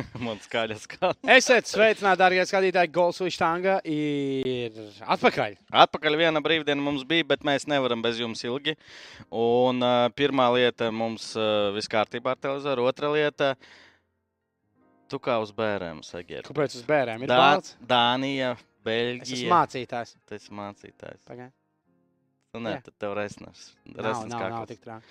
Man skaļas kā. Esiet sveicināti, darbie skatītāji. Gols Uštanga ir atpakaļ. Atpakaļ viena brīvdiena mums bija, bet mēs nevaram bez jums ilgi. Un uh, pirmā lieta mums uh, viss kārtībā ar televizoru. Otra lieta. Tu kā uz bērniem, Sagiet. Kāpēc uz bērniem ir Dā, balts? Dānija, Es esmu Beļģija. mācītājs. Tas ir mācītājs. Pagaid. Nu, nē, Jā. tad tev resners. Nav, resners nav, nav kaut- tik traki.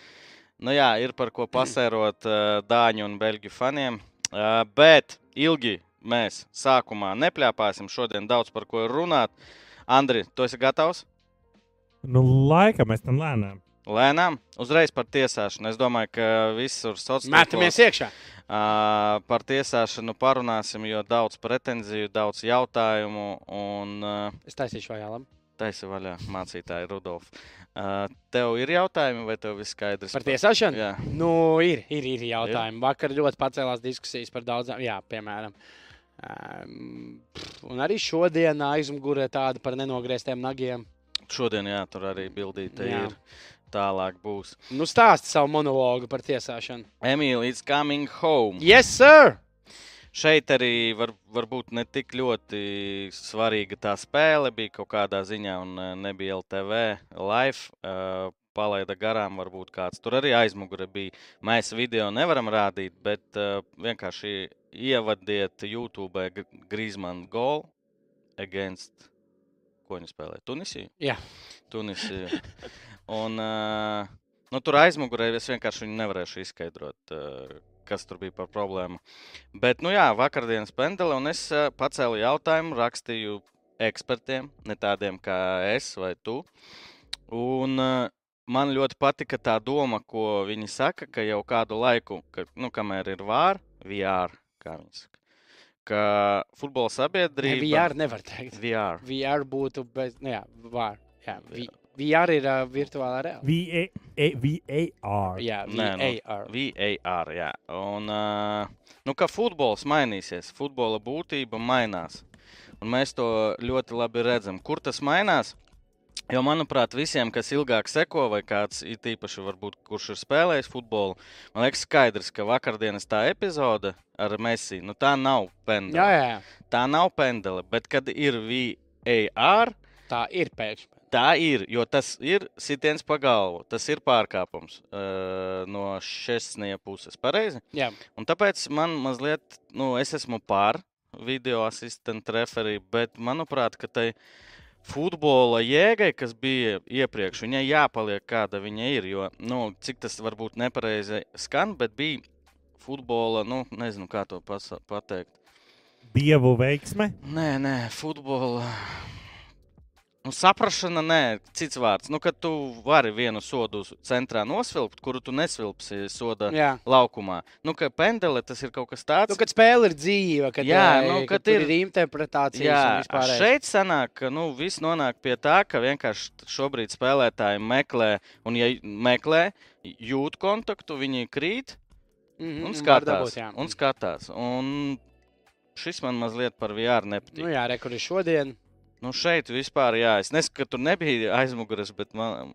Nu jā, ir par ko pasērot uh, Dāņu un Beļģu faniem. Uh, bet ilgi mēs sākumā nepļāpāsim. Šodien daudz par ko runāt. Andri, tu esi gatavs? Nu, laika mēs tam lēnām. Lēnām, uzreiz par tiesāšanu. Es domāju, ka visur sociālajā Metamies iekšā. Uh, par tiesāšanu parunāsim, jo daudz pretenziju, daudz jautājumu. Un uh, Es taisīšu vēl taisi vaļā mācītāji Rudolf. Uh, tev ir jautājumi, vai tev viss skaidrs? Par tiesāšanu? Jā. Nu, ir, ir, ir jautājumi. Vakar ļoti pacēlās diskusijas par daudzām, jā, piemēram. Um, un arī šodien aizmugurē tāda par nenogrieztiem nagiem. Šodien, jā, tur arī bildīte Jā. ir. Tālāk būs. Nu, stāsti savu monologu par tiesāšanu. Emīlija, it's coming home. Yes, sir! Šeit arī var, varbūt ne tik ļoti svarīga tā spēle bija kaut kādā ziņā, un eh, nebija LTV live. Uh, palaida garām, varbūt kāds tur arī aizmugure bija. Mēs video nevaram rādīt, bet uh, vienkārši ievadiet YouTube Grīsmanu golu against. Ko viņi spēlē? Tunisiju? Jā. Tunisiju. Un, uh, nu, tur aizmugurē es vienkārši nevarēšu izskaidrot. Uh, kas tur bija par problēmu. Bet, nu jā, vakardienas pendele, un es uh, pacēlu jautājumu, rakstīju ekspertiem, ne tādiem kā es vai tu. Un uh, man ļoti patika tā doma, ko viņi saka, ka jau kādu laiku, ka, nu, kamēr ir vār, VR, kā viņi saka, ka futbola Ne, sabiedrība VR nevar teikt. VR. VR būtu bez, nu jā, var. Jā, vi- VR ir uh, virtuālā realitāte. VAR. Jā, Nē, nu, VAR. VAR, jā. Un, uh, nu, ka futbols mainīsies, futbola būtība mainās. Un mēs to ļoti labi redzam. Kur tas mainās? Jo, manuprāt, visiem, kas ilgāk seko, vai kāds it īpaši, varbūt, kurš ir spēlējis futbolu, man liekas, skaidrs, ka vakardienas tā epizode ar Messi, nu, tā nav pendele. Jā, jā. Tā nav pendele, bet kad ir VAR, Tā ir pēkšņi. Tā ir, jo tas ir sitiens pa galvu. Tas ir pārkāpums uh, no šesnieka puses. Pareizi? Jā, Un tāpēc man mazliet, nu, es esmu pār video asistentu referiju, bet manuprāt, ka tai futbola jēgai, kas bija iepriekš, viņai jāpaliek kāda viņa ir. Jo, nu, cik tas varbūt nepareizi skan, bet bija futbola, nu, nezinu, kā to pateikt. Dievu veiksme. Nē, nē, futbola. Nu, saprašana, nē, cits vārds. Nu, kad tu vari vienu sodu centrā nosvilpt, kuru tu nesvilpsi soda jā. laukumā. Nu, ka pendele tas ir kaut kas tāds. Nu, kad spēle ir dzīva, kad, Jā, eh, nu, kad kad ir- ir interpretācijas Jā, un šeit sanāk, ka nu, viss nonāk pie tā, ka vienkārši šobrīd spēlētāji meklē, un ja meklē, jūt kontaktu, viņi krīt mm un skatās. Dabūt, jā. un skatās. Un šis man mazliet par VR nepatīk. Nu, jā, re, kur ir šodien. Nu, šeit vispār, jā, es nesaku, ka tur nebija aizmugures, bet man,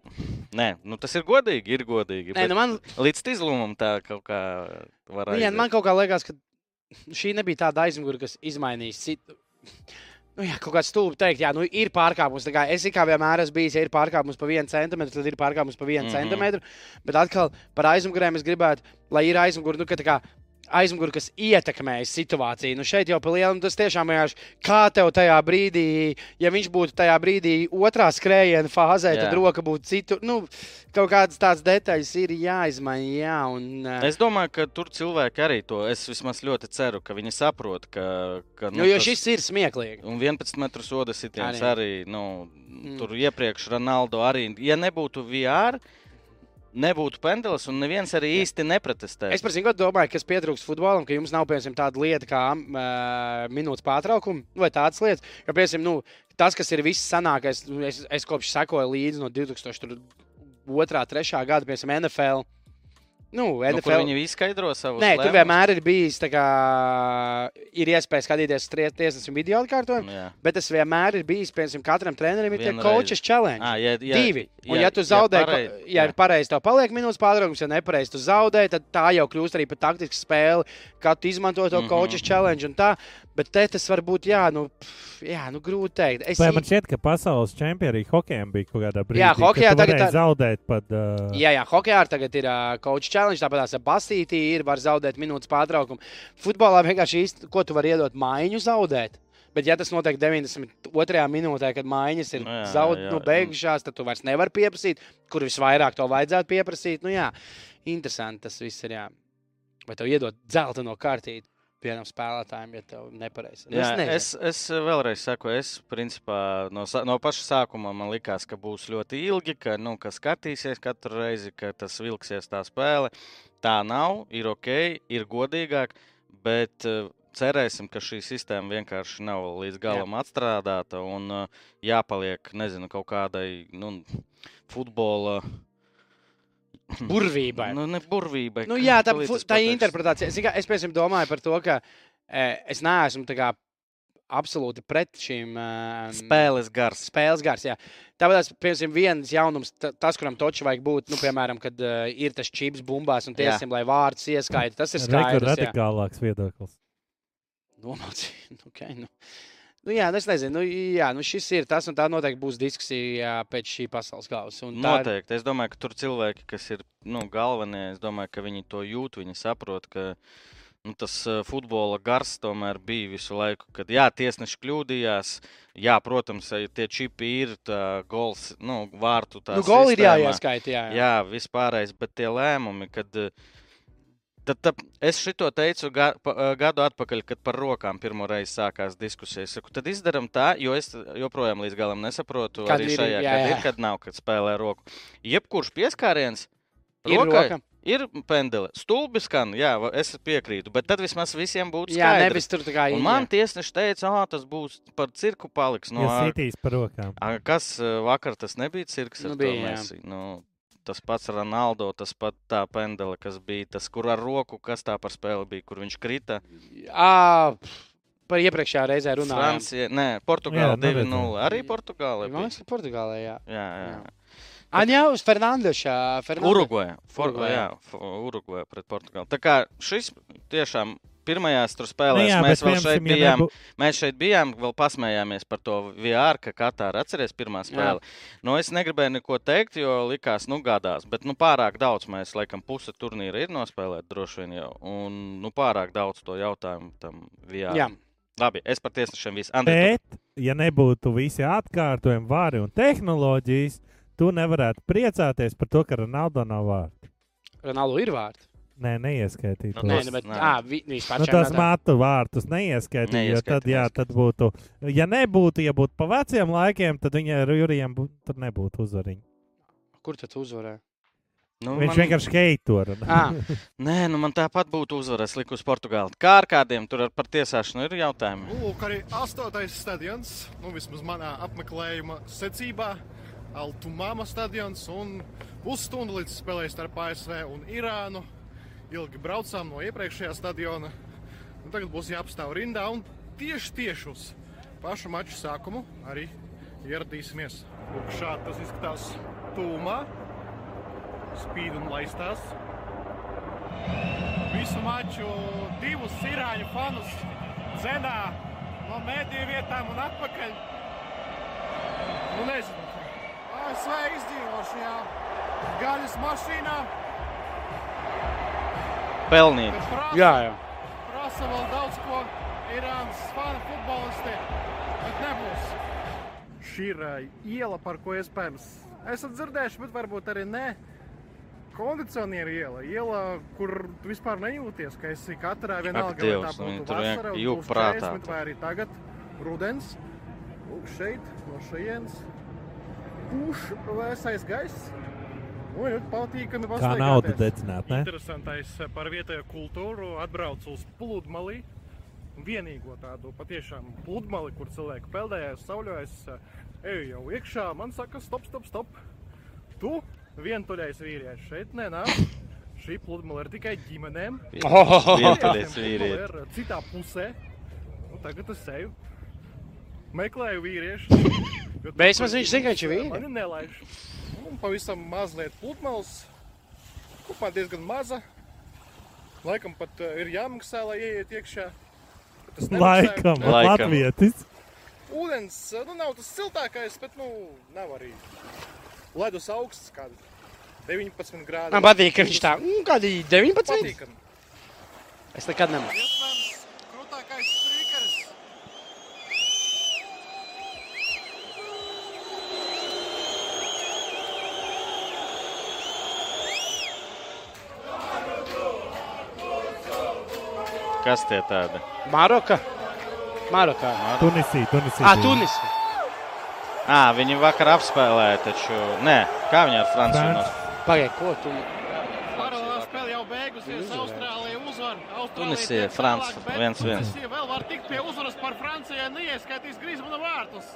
nē, nu, tas ir godīgi. Ir godīgi Nē, nu man, Līdz izlūmam tā kaut kā var nu, jā, aiziet. man kaut kā liekas, ka šī nebija tāda aizmugure, kas izmainīs citu. Nu, jā, kaut kāds stulbi teikt, jā, nu, ir pārkāpums. Kā es kā vienmēr esmu bijis, ja ir pārkāpums pa vienu centimetru, tad ir pārkāpums pa vienu mm. -hmm. centimetru. Bet atkal par aizmugurēm es gribētu, lai ir aizmugure, nu, ka tā kā aizmugure, kas ietekmēja situāciju. Nu, šeit jau pa lielam tas tiešām vienkārši kā tev tajā brīdī, ja viņš būtu tajā brīdī otrā skrējiena fāzē, Jā. tad roka būtu citur. Nu, kaut kādas tādas detaļas ir jāizmaina. Jā, un, Es domāju, ka tur cilvēki arī to. Es vismaz ļoti ceru, ka viņi saprot, ka. ka nu, jo šis ir smieklīgi. Un 11 metru soda sitiens Arī. arī. Nu, Mm. Tur iepriekš Ronaldo arī. Ja nebūtu VR, nebūtu pendeles, un neviens arī īsti nepretestē. Es par zinu, domāju, kas pietrūkst futbolam, ka jums nav piemēram, tāda lieta kā uh, minūtes pārtraukuma vai tādas lietas. Jo, piemēram, nu, tas, kas ir viss senākais, nu, es, es kopš sekoju līdzi no 2002. 3. gada, piemēram, NFL. Nu, Nu, NFL. viņi izskaidro savu Nē, tur vienmēr ir bijis tā, kā ir iespēja skatīties tiesnesim video atkārtojumu, Jā. bet tas vienmēr ir bijis, piemēram, katram trenerim ir tie Vienreiz. coaches challenge. Ah, ja, ja, Divi. Un, ja tu zaudē, ja, parei- ja ir pareizi, tev paliek minūtes pārtraukums, ja nepareizi tu zaudē, tad tā jau kļūst arī par taktisku spēli, kā tu izmanto to Mhm. coaches challenge tā. Bet te tas var būt, jā, nu, pff, jā, nu grūti teikt. Es, Vai man šķiet, ka pasaules čempioni arī hokejam bija kaut kādā brīdī? Jā, hokejā tagad tā- zaudēt pat. Uh, Jā, jā, hokeja arī tagad ir uh, coach challenge, tāpat tās ar basītī ir, var zaudēt minūtes pārtraukumu. Futbolā vienkārši īsti, ko tu vari iedot maiņu zaudēt. Bet, ja tas notiek 92. minūtē, kad maiņas ir Nu jā, zaud, jā, nu, jā. beigušās, tad tu vairs nevari pieprasīt, kur visvairāk to vajadzētu pieprasīt. Nu, jā, interesanti tas viss ir. Jā. Vai tev iedot zelta no kārtītes vienam spēlētājam, ja tev nepareizi? Nu, Jā, nezinu. es, es vēlreiz saku, es principā no, no paša sākuma man likās, ka būs ļoti ilgi, ka, nu, ka skatīsies katru reizi, ka tas vilksies tā spēle. Tā nav, ir ok, ir godīgāk, bet uh, cerēsim, ka šī sistēma vienkārši nav līdz galam Jā. atstrādāta un uh, jāpaliek, nezinu, kaut kādai nu, futbola. Burvībai. Nu, ne burvībai. Nu, jā, tā, tā ir interpretācija. Es, es piemēram, domāju par to, ka e, es neesmu kā absolūti pret šīm e, Spēles gars. spēles gars. Jā. Tāpēc, piemēram, viens jaunums, ta- tas, kuram toču vajag būt, nu, piemēram, kad uh, ir tas čips bumbās un Jā. tiesim, lai vārds ieskaita. Tas ir skaidrs. jā. radikālāks viedoklis. Nomācīja. Nu, okay, nu. Nu, jā, nu, es nezinu, nu, jā, nu, šis ir tas, un tā noteikti būs diskusija pēc šī pasaules kausa. Tā ir- Noteikti. Es domāju, ka tur cilvēki, kas ir nu, galvenie, es domāju, ka viņi to jūt, viņi saprot, ka nu, tas uh, futbola gars tomēr bija visu laiku. Kad jā, tiesneši kļūdījās, jā, protams, eh, tie čipi ir gols, nu, vārtu tā. Nu, goli ir jāieskaita. Jā, jā. Jā, vispārējais, bet tie lēmumi, kad. eh, Tad, tad es šito teicu ga, pa, eh, gadu atpakaļ, kad par rokām pirmo reizi sākās diskusijas. Saku, tad izdarām tā, jo es joprojām līdz galam nesaprotu, Kad arī ir, šajā, jā, kad jā. ir, kad nav, kad spēlē roku. Jebkurš pieskāriens Ir rokai roka. ir pendele. Stulbi skan, jā, es piekrītu, bet tad vismaz visiem būtu Jā, skaidrs. nevis tur tā kā Un man tiesneši teica, ah, tas būs par cirku paliks. No, Ja sitīs par rokām. A, Kas eh, vakar tas nebija cirks? Nu, Nu, bija, bija, jā. mēs, nu, tas pats Ronaldo, tas pats tā pendele, kas bija tas, kur ar roku, kas tā par spēli bija, kur viņš krita. À, par iepriekšējā reizē runājām. Francija, nē, Portugāla Jā, nu, 2-0. redzēju. Arī Portugāla. Man liekas, ka Portugālē, jā. Jā, jā. Jā. Aņā uz Fernandeša. F- Urugvajā pret Portugāli. Tā kā šis tiešām pirmajās tur spēlēs, Nu jā, mēs vēl šeit piemēram, ja bijām. nebū- Mēs šeit bijām, vēl pasmējāmies par to VR, ka Katāra atceries pirmā spēle. Nu, es negribēju neko teikt, jo likās, nu, gādās. Bet nu, pārāk daudz mēs, laikam, puse turnīra ir nospēlēti droši vien jau. Un nu, pārāk daudz to jautājumu tam VR. Jā. Labi, es par tiesnešiem visu. Andri, tu- Bet, ja nebūtu visi atkārtojumi, vāri un tehnoloģijas, tu nevarētu priecāties par to, ka Ronaldo nav vārds. Ronaldo ir vārds. Nē, neieskaitīt. Nu, to. Nē, nu, bet nē. ā, vi, vispār Nu, čempionātā. tas matu vārtus neieskaitīt, jo tad, Neieskaita, jā, tad būtu, ja nebūtu, ja būtu pa veciem laikiem, tad viņa ar Jurijam tur nebūtu uzvariņa. Kur tad uzvarēja? nu, Viņš man- vienkārši heito. Ah, Nē, nu man tāpat būtu uzvarējis likus Portugāli. Kā ar kādiem tur ar par tiesāšanu ir jautājumi? Nu, Lūk, arī astotais stadions, nu, vismaz manā apmeklējuma secībā, Altumāma stadions. Un pusstundu līdz spēlēs starp ASV un Irānu. Ilgi braucām no iepriekšējā stadiona. Un tagad būs jāapstāv rindā un tieši, tieši uz pašu maču sākumu arī ieradīsimies. Lūk, šādi tas izskatās tūmā. Spīd un laistās. Visu maču divus irāņu fanus dzenā no mēdīju vietām un atpakaļ. Nu, nezinu. ASV izdzīvo šajā gaļas mašīnā. Pelnīt. Prasa, jā, jā. prasa vēl daudz ko Irānas fanu futbolisti, bet nebūs. Šī ir ā, iela, par ko iespējams esat dzirdējuši, bet varbūt arī ne. Kondicionieru iela, iela, kur tu vispār nejūties, ka esi katrā vienalga, vai Dievs, tā nu, būtu vasara, būs prātā. 40, vai arī tagad rudens. Lūk, šeit, no šejienes, pūš vēsais gaiss. Nu, patīkami Kā naudu dedzināt, ne? Interesantais eh, par vietējo kultūru atbraucu uz pludmali. Vienīgo tādu patiešām pludmali, kur cilvēki peldējas, sauļojas. eh, Eju jau iekšā, man saka, stop, stop, stop. Tu vientuļais vīrietis šeit nenāk. Šī pludmale ir tikai ģimenēm. Oh, Vientuļais vīrietis. ir uh, citā pusē. Nu, tagad es eju. Meklēju vīriešu. Bet vismaz viņš zina, ka viņš ir vīrietis. Mani nelaiž. Un pavisam mazliet pludmales. Kopā diezgan maza. Laikam pat uh, ir jāmaksā, lai ieiet iekšā. Nemaksāju. Laikam, Ne? Laikam. Latvijas. Ūdens uh, nu, nav tas siltākais, bet nu, nav arī ledus augsts, kāda 19 grādi. Man patīk, ka viņš tā, mm, kādi 19. patīkami. Es nekad nemāku. Iespējams, krūtākais strīkeris. Kas tie tādi? Maroka. Marokā. Tunisija, Tunisija. Ah. Tunisija. À, viņi vakar apspēlēja, taču. Nē, kā viņi ar Franciju Franci- nos- Pagaid, ko tu? Paralēlā spēle jau beigusies. Austrālija uzvar. Austrālija Tunisija, bet 1-1. Tunisija vēl var tikt pie uzvaras par Franciju, neieskaitīs Grismana vārtus.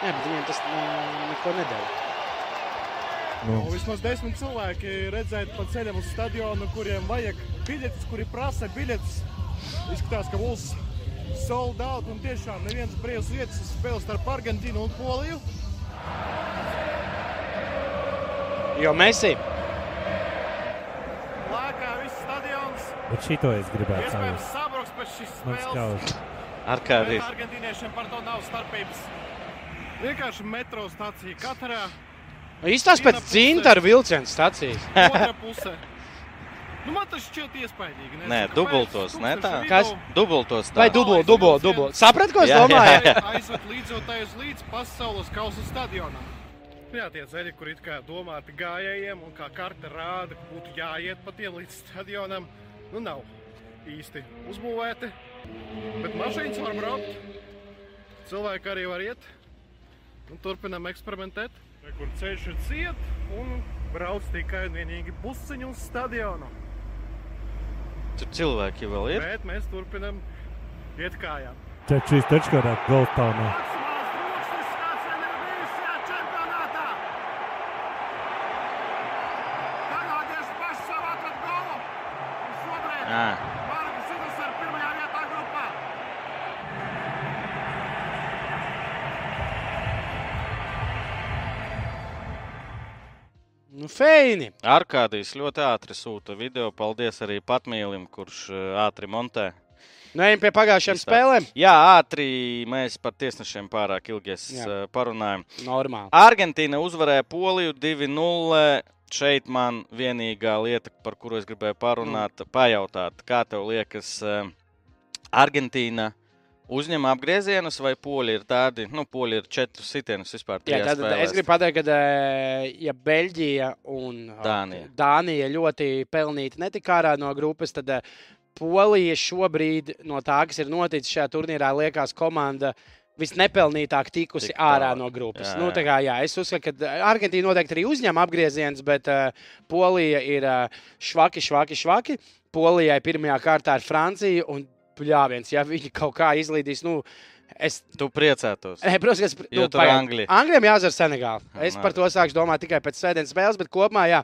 Jā, bet viņiem tas ne- neko nedēļ. Nu, Un vismaz desmit cilvēki redzēt pa ceļam uz stadionu, kuriem vajag biļetes, kuri prasa biļetes. Izskatās, ka būs sold out un tiešām neviens brīvs vietas uz spēles starp Argentīnu un Poliju. Jo Messi. Lēkā viss stadions. bet šito es gribētu Iespējams, saprast. sabruks pēc šīs spēles. Ar Bet kādiem? argentīniešiem par to nav starpības. Vienkārši metro stācija katrā Īstās pēc dzintaru vilcienu stācijas. otrā pusē. Nu, man tas šķiet iespaidīgi. nezinu, Nē, dubultos, ne tā? Kas? Dubultos. tā. Vai dubult, dubult, dubult. Saprat, ko es Jā, jā, domāju? jā. aizved līdzotājus līdz pasaules kausa stadionam. Jā, tie ceļi, kur it kā domāti gājējiem un kā karte rāda, ka būtu jāiet pa tiem līdz stadionam, nu nav īsti uzbūvēti. Bet mašīnas var braukt, cilvēki arī var iet. Un turpinām eksperimentēt. Re, Kur ceļš ir ciet un brauc tikai un vienīgi pusiņu uz stadionu. Tur cilvēki vēl ir. Bet mēs turpinām iet kājām. Šis taču kādā Goldtaunā. Maksimāls Nu, feini. Arkādijs ļoti ātri sūta video. Paldies arī Patmīlim, kurš eh, ātri montē. Nu, ejam pie pagājušajām Viss tā. spēlēm. Jā, ātri mēs par tiesnešiem pārāk ilgi eh, parunājam. Normāli. Argentīna uzvarēja Poliju 2-0. Šeit man vienīgā lieta, par kuru es gribēju parunāt, pajautāt, kā tev liekas, eh, Argentīna uzņem apgriezienus vai poļi ir tādi, nu, poļi ir četrus sitienus vispār. Jā, tad es spēlēs. gribu pateikt, ka eh, ja Beļģija un eh, Dānija. Dānija ļoti pelnīti netika ārā no grupas, tad eh, Polija šobrīd no tā, kas ir noticis šajā turnīrā, liekas, komanda visnepelnītāk tikusi Tik Tik ārā no grupas. Jā, Jā, nu, kā, jā, es uzskatu, ka Argentīna noteikti arī uzņem apgriezienus, bet uh, Polija ir uh, švaki, švaki, švaki. Polijai pirmajā kārtā ir Francija un Pļāviens. Ja viņi kaut kā izlīdīs, nu, es Tu priecētos. Nē, protams, es Jo tur pagaid. Anglija. Anglijam jāuzvar Senegāla. Es Nā. par to sāku domāt tikai pēc svētdienas spēles, bet kopumā, jā.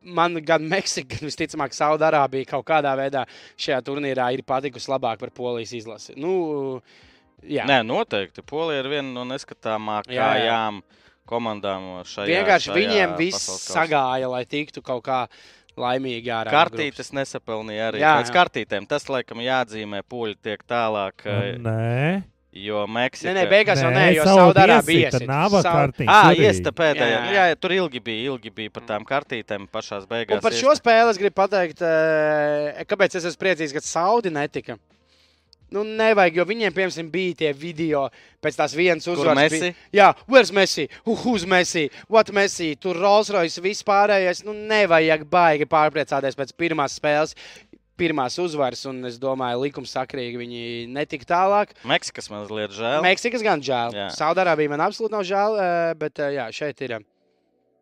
Man gan Meksika, gan visticamāk, Saudārābija kaut kādā veidā šajā turnīrā ir patikusi labāk par polijas izlasi. Nu, jā, Nē, noteikti. Polija ir viena no neskatāmākajām komandām šajā vienkārši šajā viņiem viss sagāja, lai tiktu kaut kā laimīgi ārā. no. Kartītes nesapelnīja arī. Jā, Pēc jā. kartītēm tas, laikam, jāatzīmē. Poļi tiek tālāk, eh, Nē, jo Meksika. Nē, nē, beigās jau nē, jo savu Saudārābija iesita, Nava kartiņa. Ah, iesta pēdējā. Jā, Jā, jā. jā, tur ilgi bija, ilgi bija par tām kartītēm pašās beigās. Un par šo spēli es gribu pateikt, eh, kāpēc es esmu priecīgs, ka Saudi netika. Nu, nevajag, jo viņiem, piemēram, bija tie video pēc tās vienas uzvaras. Bija- Jā, where's Messi? Who- Who's Messi? What Messi? Tur Rolls Royce vispārējais. Nu, nevajag baigi pārpriecāties pēc pirmās spēles. Pirmās uzvaras, un es domāju, likumsakrīgi viņi netika tālāk. Meksikas mazliet žēl. Meksikas gan žēl. Saudārābija man absolūti nav žēl, eh, bet eh, jā, šeit ir.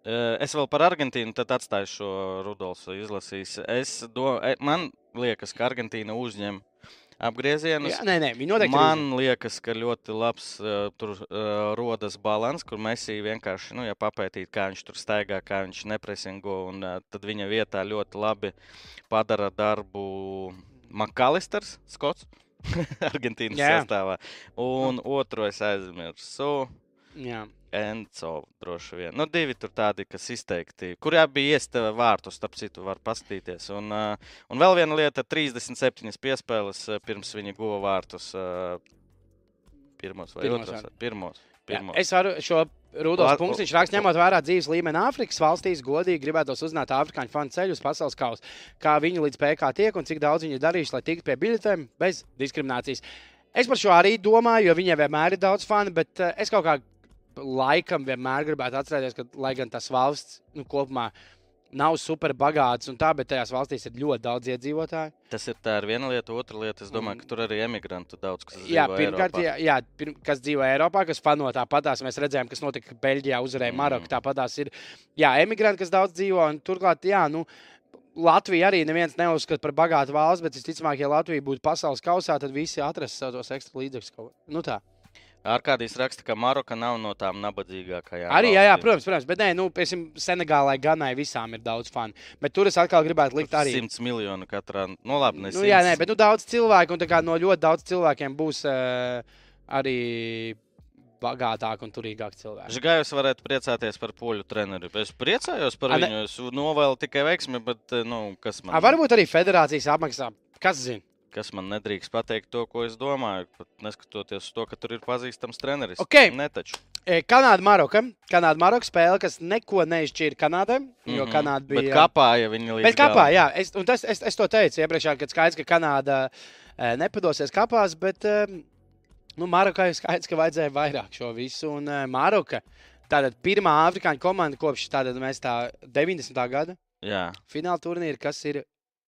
eh, Es vēl par Argentīnu atstāju šo Rudolfu izlasīs. Es do, eh, man liekas, ka Argentīna uzņem apgriezienus. Jā, nē, nē, viņi noteikti Man liekas, ka ļoti labs uh, tur uh, rodas balans, kur Messi vienkārši, nu, ja papētīt, kā viņš tur staigā, kā viņš nepresingo, un uh, tad viņa vietā ļoti labi padara darbu Makalisters, Skots, Argentīnas Jā. sastāvā. Un otru es aizmirsu. Jā. Enzo droši vien. Nu, divi tur tādi, kas izteikti, kurā bija iestava vārtus, starp citu, var paskatīties. Un, uh, un vēl viena lieta - 37 piespēles uh, pirms viņa guva vārtus. Uh, pirmos vai Pirmos, otros? jā. Pirmos. Jā, pirmos. es varu šo Rudolf punktu. Viņš raksta, ņemot vērā dzīves līmeni Āfrikas valstīs, godīgi gribētos uzzināt afrikāņu fanu ceļu uz pasaules kausa. Kā viņi līdz PK tiek un cik daudz viņi ir darījuši, lai tiktu pie biļetēm bez diskriminācijas. Es par šo arī domāju, jo viņiem vienmēr ir daudz fanu, bet es kaut kā laikam vienmēr gribētu atcerēties, ka, lai gan tas valsts nu, kopumā nav super bagāts un tā, bet tajās valstīs ir ļoti daudz iedzīvotāju. Tas ir tā ir viena lieta, otra lieta. Es domāju, ka tur arī emigrantu daudz, kas Jā, dzīvo pirmkārt, jā, jā pirm, kas dzīvo Eiropā, kas fano tāpatās. Mēs redzējām, kas notika Beļģijā, uzvarēja Mm. Maroku. Tāpatās ir jā, emigranti, kas daudz dzīvo. un Turklāt, jā, nu, Latvija arī neviens neuzskata par bagātu valsts, bet visticamāk, ja Latvija būtu pasaules kausā, tad visi atrastu savus ekstra līdzekļus. Nu, tā. Arkādijas raksta, ka Maroka nav no tām nabadzīgākajām. Arī, jā, jā, protams, protams, bet nē, nu, piemēram, Senegālai, Ganai visām ir daudz fanu. Bet tur es atkal gribētu likt arī. 100 miljonu katrā. Nu, labi, Nu, jā, 100. nē, bet nu, daudz cilvēku, un no ļoti daudz cilvēkiem būs uh, arī bagātāki un turīgāki cilvēki. Žigājos varētu priecāties par poļu treneri. Es priecājos par A, ne- viņu. Es novēlu tikai veiksmi, bet eh, nu, kas, man, A, varbūt arī federācijas apmaksā. Kas zina? Kas man nedrīkst pateikt to, ko es domāju. Pat neskatoties uz to, ka tur ir pazīstams treneris. Ok. Netaču. E, Kanāda, Maroka. Kanāda, Maroka spēle, kas neko neizšķīra Kanādai. Jo Mhm. Kanāda bija. Bet kapā, ja viņi līdz Bet kapā, jā, es, un tas, es, es to teicu iepriekšā, kad skaidrs, ka Kanāda e, nepadosies kapās, bet e, nu, Marokai skaidrs, ka vajadzēja vairāk šo visu. Un Maroka, tātad pirmā afrikāņu komanda kopš tātad mēs tā 90. gada Jā, fināla turnīra, kas ir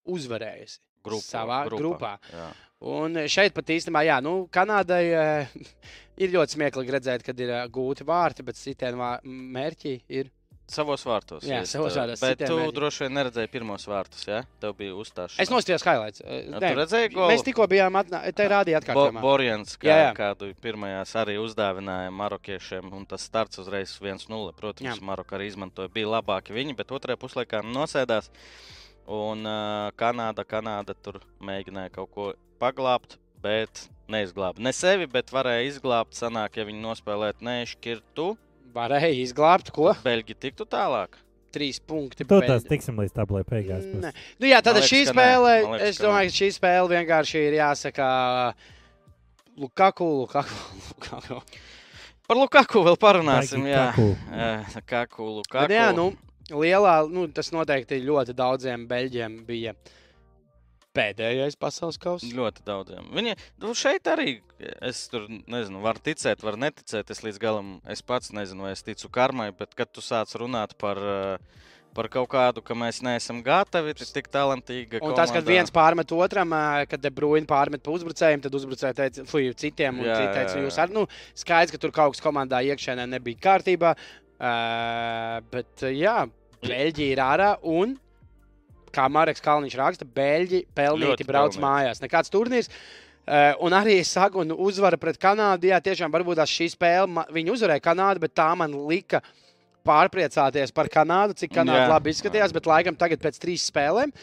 uzvarējusi grupā, savā grupā. Jā. Un šeit pat īstenībā, jā, nu, Kanādai e, ir ļoti smieklīgi redzēt, kad ir e, gūti vārti, bet sitienu mērķi ir. Savos vārtos. Jā, es, savos eh, vārtos, Bet tu mērķi. droši vien neredzēji pirmos vārtus, jā? Tev bija uzstāšanās. Es nostājos highlights. Jā, nē, Tu redzēji, ko Mēs tikko bijām atnā... te rādījā Bo atkārtojumā. Borjans, kā, Jā, jā. kādu pirmajās arī uzdāvināja marokiešiem, un tas starts uzreiz 1-0. Protams, Jā. Maroka arī izmantoja. Bija labāki viņi, bet otrajā puslaikā nosēdās. Un uh, Kanāda, Kanāda tur mēģināja kaut ko paglābt, bet neizglāba. Ne sevi, bet varēja izglābt. Sanāk, ja viņi nospēlētu nešķirtu, Varēja izglābt, ko? Beļģi tiktu tālāk. Trīs punkti. Tu tās Beļģi. tiksim līdz tablai beigās. Nu, jā, tad šī spēle, liekas, es domāju, ka šī spēle vienkārši ir jāsaka Lukaku, Lukaku, Lukaku. Par Lukaku vēl parunāsim. Jā, Kaku. Eh, Kaku, Lukaku. Bet, jā, nu, lielā, nu, tas noteikti ļoti daudziem beļģiem bija pēdējais pasaules kausa. Ļoti daudziem. Viņi nu, šeit arī, es tur nezinu, var ticēt, var neticēt. Es līdz galam, es pats nezinu, vai es ticu karmai, bet kad tu sāc runāt par, eh, par kaut kādu, ka mēs neesam gatavi, tas tik talantīga. Un tas, kad viens pārmet otram, ā, kad Bruyne pārmet pa uzbrucējiem, tad uzbrucēji teica, fuj, citiem, un citi teica, jūs arī, nu, skaidrs, ka tur kaut kas komandā iekšēnē nebija kārtībā, uh, bet, ā, jā, Beļģija ir ārā, un, kā Mareks Kalniņš raksta, Beļģi pelnīti brauc pelnīti. mājās. Nekāds turnīrs. Uh, un arī es saku, un uzvara pret Kanādu. Jā, tiešām varbūt šī spēle, viņi uzvarēja Kanādu, bet tā man lika pārpriecāties par Kanādu, cik Kanāda Jā. labi izskatījās. Bet laikam tagad pēc trīs spēlēm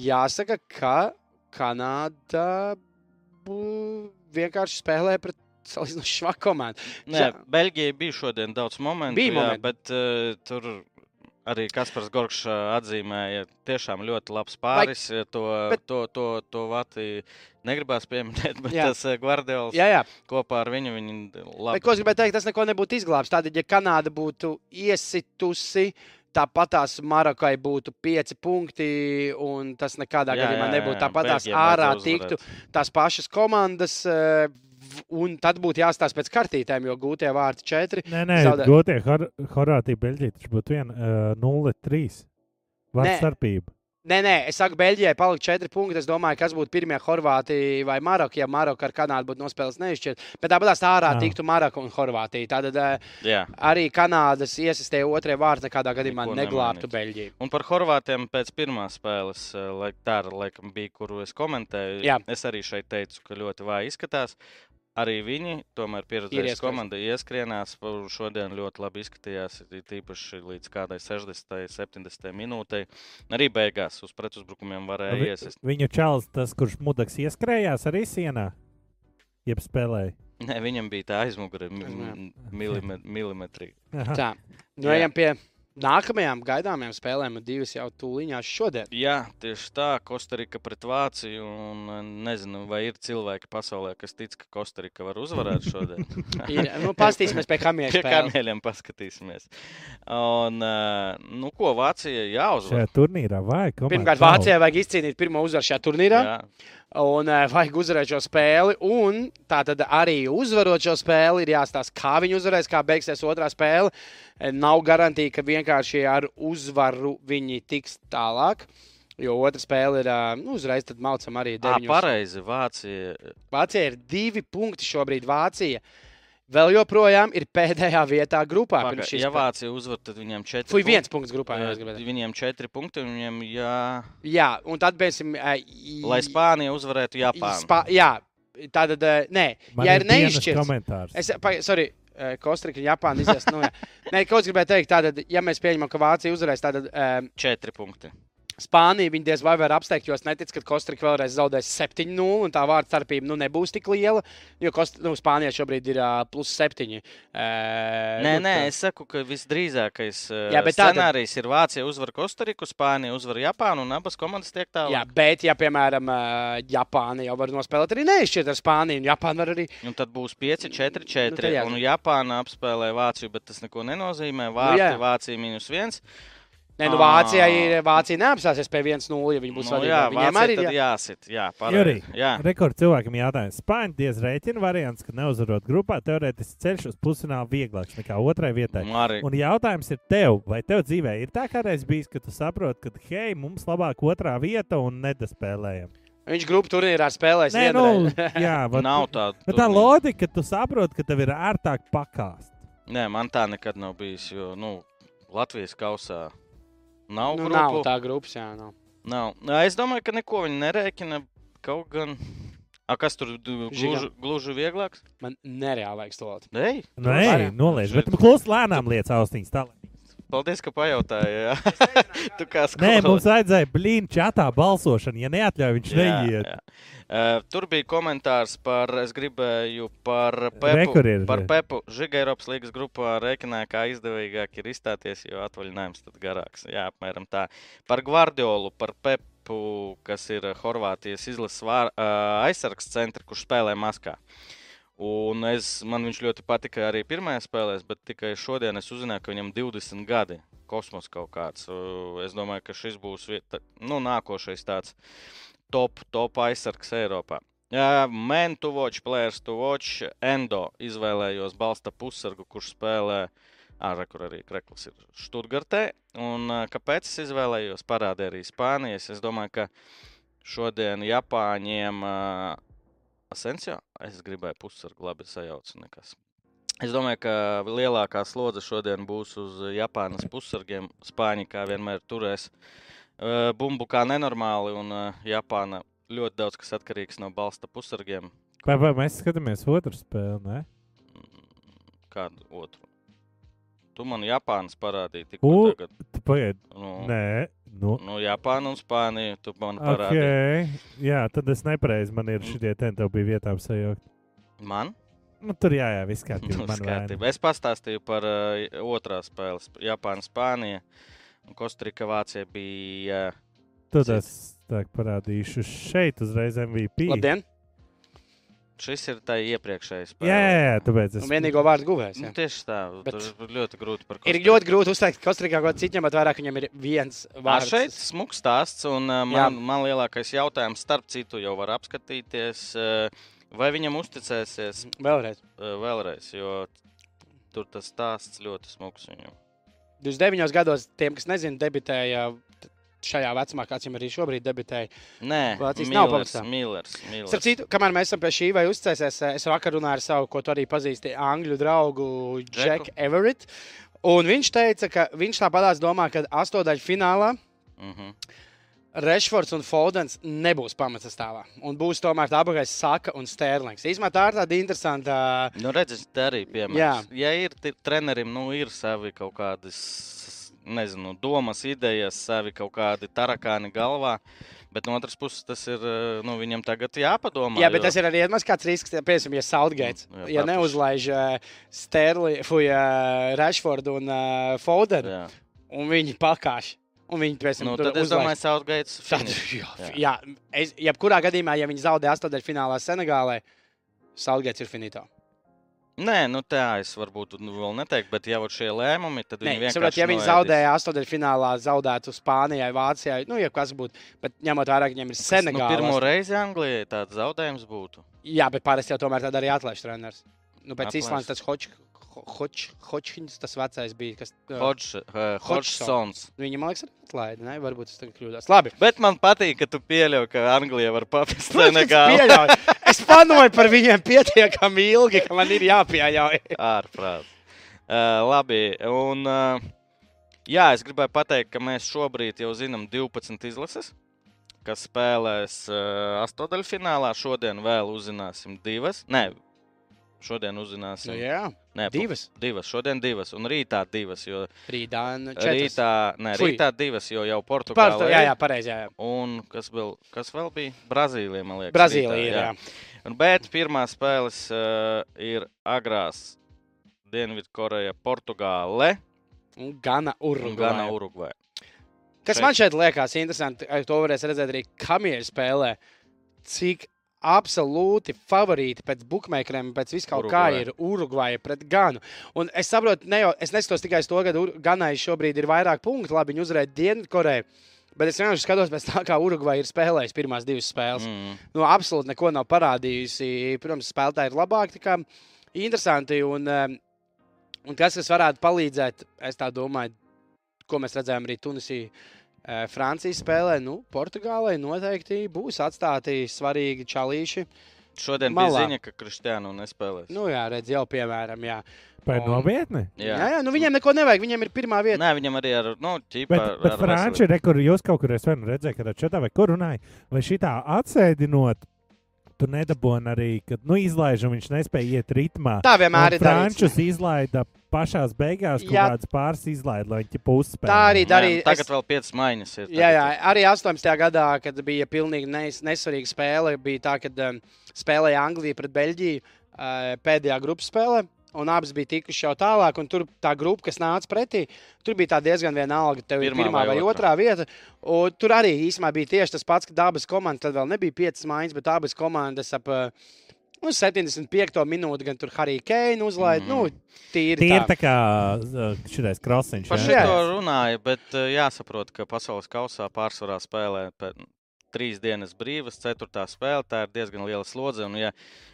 jāsaka, ka Kanāda vienkārši spēlē pret salīdzinoši švaku komandu. Nē, Ža- Beļģijai bija šodien daudz momentu. Bija jā, momenti. bet uh, tur arī Kaspars Gorgs ā, atzīmēja, tiešām ļoti labs pāris. ja To, bet- to, to, to vati negribās pieminēt, bet Jā. tas uh, Guardiols Jā, jā. kopā ar viņu viņi labi. Bet, ko es gribēju teikt, tas neko nebūtu izglābs. Tādēļ, ja Kanāda būtu iesitusi. Tāpat tās Marokai būtu pieci punkti, un tas nekādā Jā, gadījumā nebūtu. jā, Tāpat tās Beļģiem ārā tiktu tās pašas komandas, v- un tad būtu jāstāsta pēc kartītēm, jo gūtie vārti četri. Nē, nē, Zaudē- gotie Hor Horvātija, Beļģija. Tas būtu 0-3. Nē. Vārds starpība. Nē, nē, es saku, Beļģijai palika četri punkti. Es domāju, kas būtu pirmie Horvātija vai Maroka. Ja Maroka ar Kanādu būtu nospēlējis neizšķirt, bet tāpat tās ārā Jā. tiktu Maroka un Horvātija. Tad Jā. arī Kanādas iesistē otrie vārti nekādā gadījumā Neko neglābtu. Beļģiju. Un par Horvātiem pēc pirmās spēles, tā ir, laikam, bija, kuru es komentēju. Jā. Es arī šeit teicu, ka ļoti vāji izskatās. Arī viņi, tomēr ieskrējis. komanda, ieskrienās. Šodien ļoti labi izskatījās, tīpaši līdz kādai 60, 70 minūtei. Arī beigās uz pretuzbrukumiem varēja Vi- iesist. Viņu čels, tas, kurš mudaks ieskrējās arī sienā, jeb spēlēja. Nē, viņam bija tā aizmugure. Aha. Tā, nu ejam pie nākamajām gaidāmajām spēlēm, un divas jau tūlīņās šodien. Jā, tieši tā, Kostarika pret Vāciju. Un, eh, nezinu, vai ir cilvēki pasaulē, kas tic, ka Kostarika var uzvarēt šodien. Ir, nu, pastīsimies pie kamieļa Pie kamieļiem paskatīsimies. Un, eh, nu, ko Vācija jāuzvar? Šajā turnīrā vajag. Pirmkārt, Vācijai vajag izcīnīt pirmo uzvaru šajā turnīrā. Jā, Un uh, vajag uzvarēt šo spēli. Un tā tad arī uzvarot šo spēli, ir jāstāsta, kā viņi uzvarēs, kā beigsies otrā spēle. Eh, Nav garantīja, ka vienkārši ar uzvaru viņi tiks tālāk. Jo otra spēle ir ā, nu, uzreiz, tad malcam arī tā deviņus. pareizi. Vācija. Vācija ir divi punkti šobrīd. Vācija vēl joprojām ir pēdējā vietā grupā. Paga, ja. Vācija uzvar, tad viņiem četri Fui punkti. viens punkts grupā. Jā. Viņiem četri punkti, un viņiem jā. jā un tad mēs. Lai Spānija uzvarētu Japānu. Spā, jā, tātad, nē, Man ja ir ir neizšķirts. komentārs. Es, pa, sorry, Kostrika, Japāna izies. Nu, jā. Nē, ko es gribēju teikt, tātad, ja mēs pieņemam, ka Vācija uzvarēs, tad um, Četri punkti. Spānija viņa diez vai var apsteigt, jo es neticu, ka Kostrika vēlreiz zaudēs 7-0, un tā vārdu starpība nu, nebūs tik liela. Jo Kost, nu, Spānijai šobrīd ir uh, plus 7. Uh, Nē, nu, nē, tā- es saku, ka visdrīzākais Jā, jā, scenārijs ir Vācija uzvar Kostariku, Spānija uzvar Japānu, un abas komandas tiek tālāk. Jā, bet, ja, piemēram, ā, Japāna jau var nospēlēt arī neizšķirt ar Spāniju, un Japāna var arī. Un tad būs 5, 4, Nu, 4. tad jā. un Japāna apspēlē Vāciju, bet tas neko nenozīmē. jā. Vārti, Vācija minus 1. Nē, nu, Ā. Vācija, ir, Vācija neapstāsies pie 1-0, ja viņi būs Nu, vadībā. jā, Viņiem arī tad ir. jā- jāsit. Jā, pareizi. Jā. Rekord cilvēkam jautājums. Spāņu diez rēķina variants, ka neuzvarot grupā, teorētiski ceļš uz pusfinālu vieglāks nekā otrai vietai. Un Arī, Un jautājums ir tev, vai tev dzīvē ir tā kādreiz bijis, ka tu saproti, ka hei, mums labāk otrā vieta un nedaspēlējam? Viņš grupu turnīrā spēlēs. Nē, nu, jā, vat- nav tāda. Bet tā loģika, ka tu saproti, ka tev ir ērtāk pakāst. Nē, man tā nekad nav bijis. Jo, nu, Latvijas kausā nav nu, grupu. nav tā grupas, jā. Nav. Nav. Nē, Es domāju, ka neko viņi nerēķina. Kaut gan. A, kas tur gluži, gluži vieglāks? Man nereāli vajag stulot. Nē, Nē, varam. nolaiž, bet klus lēnām lietas austiņas. Tā. Paldies, ka pajautāji. jā. tu kā Nē, skolotāja. mums vajadzēja blīņu čatā balsošanu. Ja neatļauj, viņš neiet. jā. Uh, tur bija komentārs par, es gribēju par Pepu. ir? Par Pepu. Žiga Eiropas līgas grupā rēķināja, kā izdevīgāk ir izstāties, jo atvaļinājums tad garāks. Jā, apmēram tā. Par Gvardiolu, par Pepu, kas ir Horvātijas izlases ā, aizsargs centra, kurš spēlē Maskā. Un es, man viņš ļoti patika arī pirmajā spēlē, bet tikai šodien es uzzināju, ka viņam 20 gadi kosmos kaut kāds. Uh, Es domāju, ka šis būs vieta, nu, nākošais tāds top, top aizsargs Eiropā. Jā, Man to watch, players to watch. Endo izvēlējos balsta pussargu, kurš spēlē ārā, kur arī Krekls ir Študgartē. Un ā, kāpēc es izvēlējos? Parādīja arī Spānijas. Es domāju, ka šodien Japāņiem ā, Asensio, es gribēju pussargu, labi sajaucu nekas. Es domāju, ka lielākā slodze šodien būs uz Japānas pussargiem. Spāņi kā vienmēr turēs bumbu kā nenormāli, un Japāna ļoti daudz kas atkarīgs no balsta pussargiem. Vai, vai mēs skatāmies otru spēli? Ne? Kādu otru? Tu man Japānas parādīji U, tikko tagad. Tu Pagaid, Nu, nē, nu. nu, Japāna un Spānija, tu man parādīji. Okay. Jā, tad es nepareizi man ir šitie ten, tev bija vietām sajaukt. Man? Nu, tur jā, jā, viss kārtībā. Nu, vaina. es pastāstīju par uh, otrā spēles. Japāna, Spānija un Kostarika Vācija bija. Tu tas tā parādīšu šeit uzreiz MVP. Labdien! Šis ir tā iepriekšējais spēle. Jā, jā, jā, tāpēc es. Un vienīgo vārdu guvējs. Nu, jā. tieši tā. Bet-. Tur ļoti grūti par Ir Kostariku. ļoti grūti uzteikt, Kostrikā kaut citiem, bet vairāk viņam ir viens Vā, vārds. šeit smūgs stāsts, un uh, Jā. man, man lielākais jautājums, starp citu, jau var apskatīties, vai viņam uzticēsies Vēlreiz. uh, vēlreiz, jo tur tas stāsts ļoti smūgs viņam. 29 gados, tiem, kas nezina, debitēja šajā vecumā, kāds viņam arī šobrīd debitēja. Nē, Vācijas nav Millers, pamatā. Millers, Starp Millers. citu, kamēr mēs esam pie šī vai uzcēsies, es vakar runāju ar savu, ko tu arī pazīsti, angļu draugu Džeku Everett. Un viņš teica, ka viņš tāpatās domā, ka astotdaļu finālā Mhm. Rešfords un Fodens nebūs pamatsastāvā. Un būs tomēr tā apgājis Saka un Stērlings. Īsumā tā ir tāda interesanta. Nu, redziet, tā arī piemērs. Jā. Ja ir trenerim, nu, ir savi kaut kādas, nezinu, domas, idejas, savi kaut kādi tarakāni galvā. Bet no otras puses, tas ir eh, nu, viņam tagad jāpadomā. Jā, bet tas ir arī maz kāds risks. Piemēram, ja Southgate, jā, ja neuzlaiž Stērlingu, Rešfordu un uh, Fodenu, Jā. un viņi pakāš. Un viņi pēc tam Nu, tur uzlaiž. domāju, Southgates Tad, jā, Jā. jā. Es, jebkurā gadījumā, ja viņi zaudē astotdaļu finālā Senegālē, Southgate ir finito. Nē, nu tā es varbūt nu, vēl neteiktu, bet jau šie lēmumi, tad Nē, viņi vienkārši. saprot, ja viņi noēdīs. zaudēja astotdaļu finālā, zaudētu Spānijai, Vācijai, nu, ja kas būtu, bet ņemot vērā, ka viņiem ir Nu, Senegāla. pirmo reizi Anglijai tāds zaudējums būtu. Jā, bet parasti jau tomēr tāda arī atlaiž treneris. Nu, pēc Atlaiž. Īslandes tas Hoč, Hoč, Hočkins, tas vecais bija, kas Hodž- eh, Hodgsons. Viņa, man liekas, arī atlaida. Ne? Varbūt tas tagad kļūdās. Labi. Bet man patīk, ka tu pieļauj, ka Anglija var papist es Senegālu. Es panoju par viņiem pietiekami ilgi, ka man ir jāpieļauj. Ārprāt. Uh, labi, un uh, jā, es gribēju pateikt, ka mēs šobrīd jau zinām 12 izlases, kas spēlēs uh, astotdaļfinālā. Šodien vēl uzzināsim divas. Nē, šodien uzzināsim. Nu, jā, Nē, divas. Divas, šodien divas, un rītā divas. Jo Rītā, nu, rītā, nē, Fui. rītā divas, jo jau Portugālē. to, jā, jā, pareizi. Jā, jā. Un kas vēl, kas vēl bija? Brazīlija, man liekas. Brazīlija rītā, ir. Jā. Un, bet pirmā spēles uh, ir agrās Dienvidkoreja, Portugāle Un Gana un Urugvāja. Gana Urugvai. Kas Šeit. man šeit liekas interesanti, ar to varēs redzēt arī kamieļu spēlē, cik absolūti favorīti pēc bookmakeriem, pēc visu kaut kā ir Urugvaja pret Ganu. Un es saprotu, ne jau, es neskatos tikai uz to, ka Ganai šobrīd ir vairāk punktu, labi, viņi uzvarēja Dienvidkoreju. Bet es vienkārši skatos pēc tā, kā Urugvaja ir spēlējusi pirmās divas spēles. Mm. Nu, absolūti neko nav parādījusi. Protams, spēlētāji ir labāki. Interesanti. Un, um, un tas, kas varētu palīdzēt, es tā domāju, ko mēs redzējām arī Tunisijā. Francijas spēlē, nu, Portugālei noteikti būs atstāti svarīgi čalīši. Šodien Malā. bija ziņa, ka Kristiānu nespēlēs. Nu, jā, redz, jau piemēram, jā. Vai Un- nopietni? Jā, jā, nu viņiem neko nevajag. Viņiem ir pirmā vieta. Nē, viņam arī ar, nu, ķipa, Bet, ar, bet ar Franči, re, kur jūs kaut kur redzējuši, kad četā vai kur runāja, vai šitā atsēdinot, tu nedabūji arī, kad nu, izlaiž, un viņš nespēja iet ritmā. Tā vienmēr ir. Frančus izlaida pašās beigās, kaut Jā. kādas pāris izlaida, lai viņi pusspēlē. Tā arī darīja. Tagad es- vēl piecas maiņas ir. Jā, jā, tagad. arī 18. gadā, kad bija pilnīgi nes, nesvarīga spēle, bija tā, ka um, spēlēja Anglija pret Beļģiju uh, pēdējā grupas spēlē. Un abas bija tikušas jau tālāk, un tur tā grupa, kas nāca pretī, tur bija diezgan vienalga. Tev ir Pirmā pirmā vai, vai otrā. vieta. Un tur arī īsumā bija tieši tas pats, ka abas komandas, tad vēl nebija piecas maiņas, bet abas komandas ap uh, nu, 75. minūti gan tur Harija Keina uzlaida. Mhm. Mm. Nu, tīri ir tā. tā kā šitais krosiņš. Par šo runāja, bet jāsaprot, ka pasaules kausā pārsvarā spēlē trīs dienas brīvas, ceturtā spēle. Tā ir diezgan liela slodze. Un, ja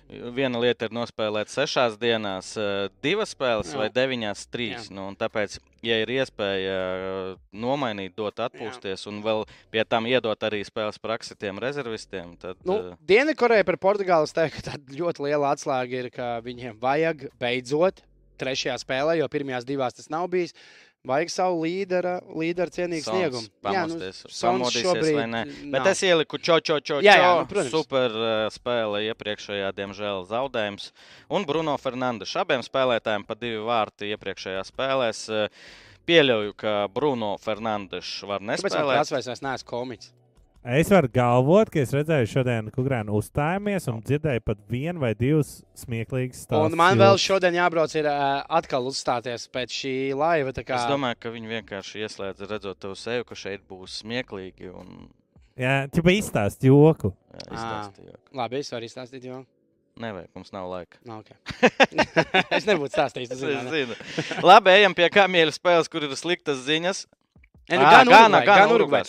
viena lieta ir nospēlēt sešās dienās, uh, divas spēles Jā. vai deviņās, trīs. Nu, un tāpēc, ja ir iespēja uh, nomainīt, dot atpūsties un vēl pie tam iedot arī spēles praksi tiem rezervistiem, tad Nu, uh, Dienvidkoreja par Portugāli es teiktu, ka tāda ļoti liela atslēga ir, ka viņiem vajag beidzot trešajā spēlē, jo pirmajās divās tas nav bijis. Vajag savu līdera, līdera cienīgu Sons sniegumu. pamosties, Sons pamodīsies šobrīd vai nē. Bet nav. es ieliku čo, čo, čo, Jā, jā, nu, protams. super uh, spēle iepriekšējā, diemžēl, zaudējums. Un Bruno Fernandes. Abiem spēlētājiem pa divi vārti iepriekšējā spēlēs. Uh, Pieļauju, ka Bruno Fernandes var Kāpēc man nespēlēt. prasa, vai es neesmu komiķis? Es varu galvot, ka es redzēju šodien Kukrānu uzstājamies un dzirdēju pat vienu vai divus smieklīgus stāstus. Un man vēl šodien jābrauc ir uh, atkal uzstāties pēc šī laiva. tā Kā... Es domāju, ka viņi vienkārši ieslēdz, redzot tev sevi, ka šeit būs smieklīgi. Un, Jā, tu biji izstāst joku. jā, Ā. izstāstīju. Labi, es varu izstāstīt, jo. Nevajag, mums nav laika. Nav, okay. es nebūtu stāstījis. Es zinu. Labi, ejam pie kamieļa spēles, kur ir sliktas ziņas. Ne, nu, Ā, gan Gana, Urugvaja, Gana, gan Urugvaja,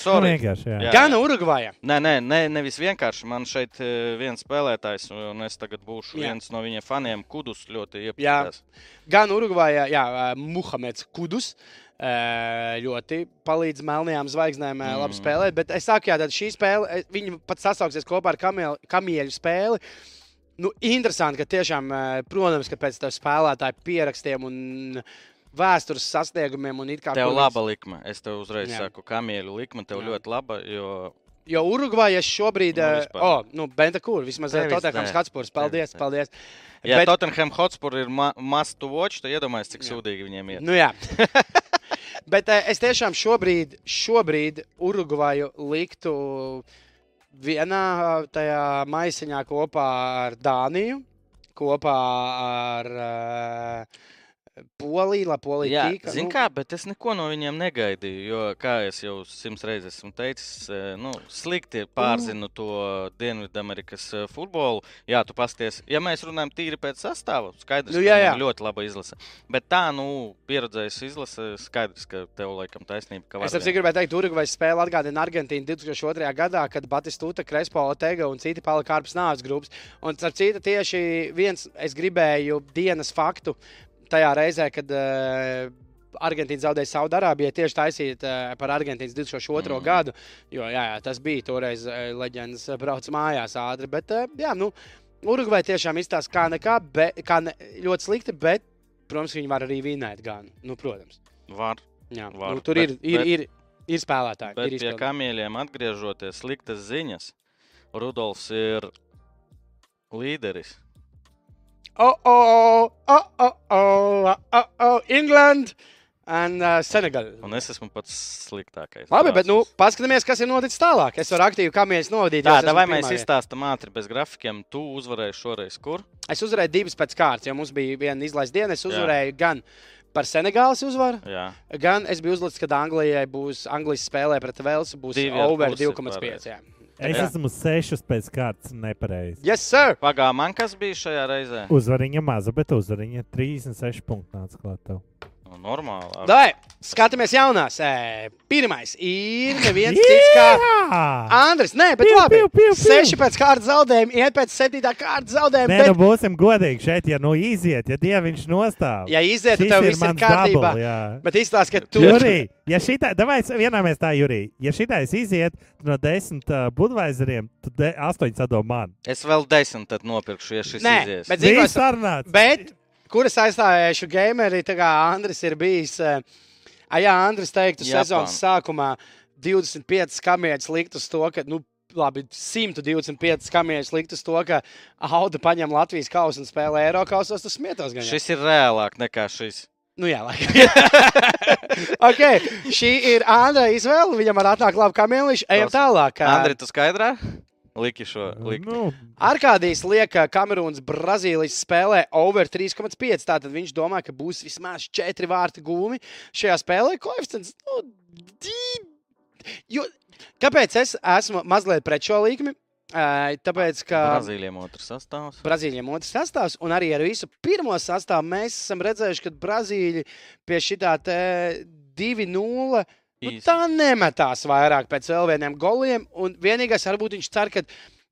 Urugvaja. Nu. Gan. Nē, nē, nē, nevis vienkārši. Man šeit ir viens spēlētājs, un es tagad būšu Jā. viens no viņa faniem. Kudus ļoti Jā. iepazīstināts. Gan Urugvajā, jā, Muhameds Kudus. Ļoti palīdz melnajām zvaigznēm mm. labi spēlēt. Bet es saku, jā, tad šī spēle, ē, viņi pat sasauksies kopā ar kamieļu, kamieļu spēli. Nu, interesanti, ka tiešām, protams, ka pēc tam spēlētāju pierakstiem un vēstures sasniegumiem un it kā Tev kur laba likme. Es tev uzreiz Jā. saku, kamieļu likme tev Jā. ļoti laba. Jo Jo Urugvajas šobrīd, Nu, nu, vispār. oh, nu, Benta Kūra, vismaz Tevis Tottenhams dēļ. Hotspurs. Paldies, Tevis paldies. ja Bet- Tottenham Hotspur ir ma must to watch, tad iedomājieties, cik Jā. sūdīgi viņiem ir. Nu, jā. Bet eh, es tiešām šobrīd, šobrīd Urugvaju liktu vienā eh, tajā maisiņā kopā ar Dāniju, kopā ar uh, Poliju, lai Polija Jā, tika. zini nu, kā, bet es neko no viņiem negaidīju. Jo, kā jau simts reizes esmu teicis, eh, nu, slikti pārzinu to Dienvidamerikas eh, futbolu. Jā, tu pasties, ja mēs runājam tīri pēc sastāvā, skaidrs, Nu, ka jā, jā. ļoti laba izlase. Bet tā, nu, pieredzējis izlase, skaidrs, ka tev laikam taisnība. ka Es vien. gribēju teikt, Urugvajas spēle atgādina Argentīnu 2002. gadā, kad Batistuta, Krespo, Otega un citi palika ārpus nāves grupas. Un, starp citu, tieši viens es gribēju dienas faktu tajā reizē, kad uh, Argentīna zaudēja Saudārābijai, tieši taisīt uh, par Argentīnas 2002. Mm. Gadu. Jo jā, jā, tas bija toreiz uh, leģendas brauc mājās ātri. Bet, uh, jā, nu, Urugvai tiešām izstāsta kā nekā, be, kā ne, ļoti slikti, bet, protams, viņi var arī vinēt gan. Nu, protams. Var. Jā, Var, nu, tur bet- ir, ir, bet- ir, ir spēlētāji. Bet ir pie izpildi. kamieļiem atgriežoties, sliktas ziņas. Rudolfs ir līderis. Oh, oh, oh, oh, England un uh, Senegal. Un es esmu pats sliktākais. Labi, bet nu, paskatāmies, kas ir noticis tālāk. Es varu aktīvi kamieļus novadīt. Tā, vai mēs izstāstām ātri bez grafikiem? Tu uzvarēji šoreiz kur? Es uzvarēju divas pēc kārtas, jo mums bija viena izlaista diena. Es uzvarēju gan par Senegālas uzvaru, Jā, gan es biju uzlicis, ka Anglijai būs Anglijas spēlē pret Velsu būs Divi over pusi 2,5. Es Jā. esmu sešus pēc kārtas nepareizi. Yes, sir! pagā man kas bija šajā reizē? Uzvariņa maza, bet uzvariņa 36 punktu nāca klāt. tev. Nu, normāli. Ar- Dai, skatāmies jaunās. Ē, Pirmais ir neviens cits kā! Andris. Nē, bet Piu, labi. piu, piu, piu. Seši pēc kārtas zaudējuma, iet pēc septītā kārtas zaudējuma. Nē, bet- nu būsim godīgi šeit, ja nu iziet, ja dieviņš nostāv. Ja iziet, tad tev viss ir kārtībā. double, jā. Bet izstāsta, ka tu Jurī, ja šitā, davai, vienāmies tā, Jurī, ja šitais iziet no desmit uh, budvaizeriem, tad de, astoņi sadod man. Es vēl desmit tad nopirkšu, ja šis Nē, izies. bet- Zini, ko es- aizstāvējuši gameri, tā kā Andris ir bijis. eh, a, Jā, Andris teiktu, sezonas sākumā 25 kamieļus likt uz to, ka. Nu, Labi, 125 kamieļus likt uz to, ka Auda paņem Latvijas kausu un spēlē Eiropasos. Tas smietos gan. Šis ir reālāk nekā šis. Nu, jā, okay. Šī ir Andra izvēle. Viņam var atnākt labi kamieļiši. Ejam tālāk. Andri, tu skaidrā? Liki šo. Liki. Nu, Arkādijs liek, ka Kamerūnas Brazīlijas spēlē over 3,5. Tātad viņš domā, ka būs vismaz 4 vārti gūmi šajā spēlē. Koeficients. Nu, di- jo, kāpēc es esmu mazliet pret šo līkumu? Tāpēc, ka Brazīlijam otrs sastāvs. Brazīlijam otrs sastāvs, un arī ar visu pirmo sastāvu mēs esam redzējuši, ka Brazīļi pie šitā 2-0. Nu, tā nemetās vairāk pēc vēl vieniem goliem. un Vienīgais, varbūt viņš cer, ka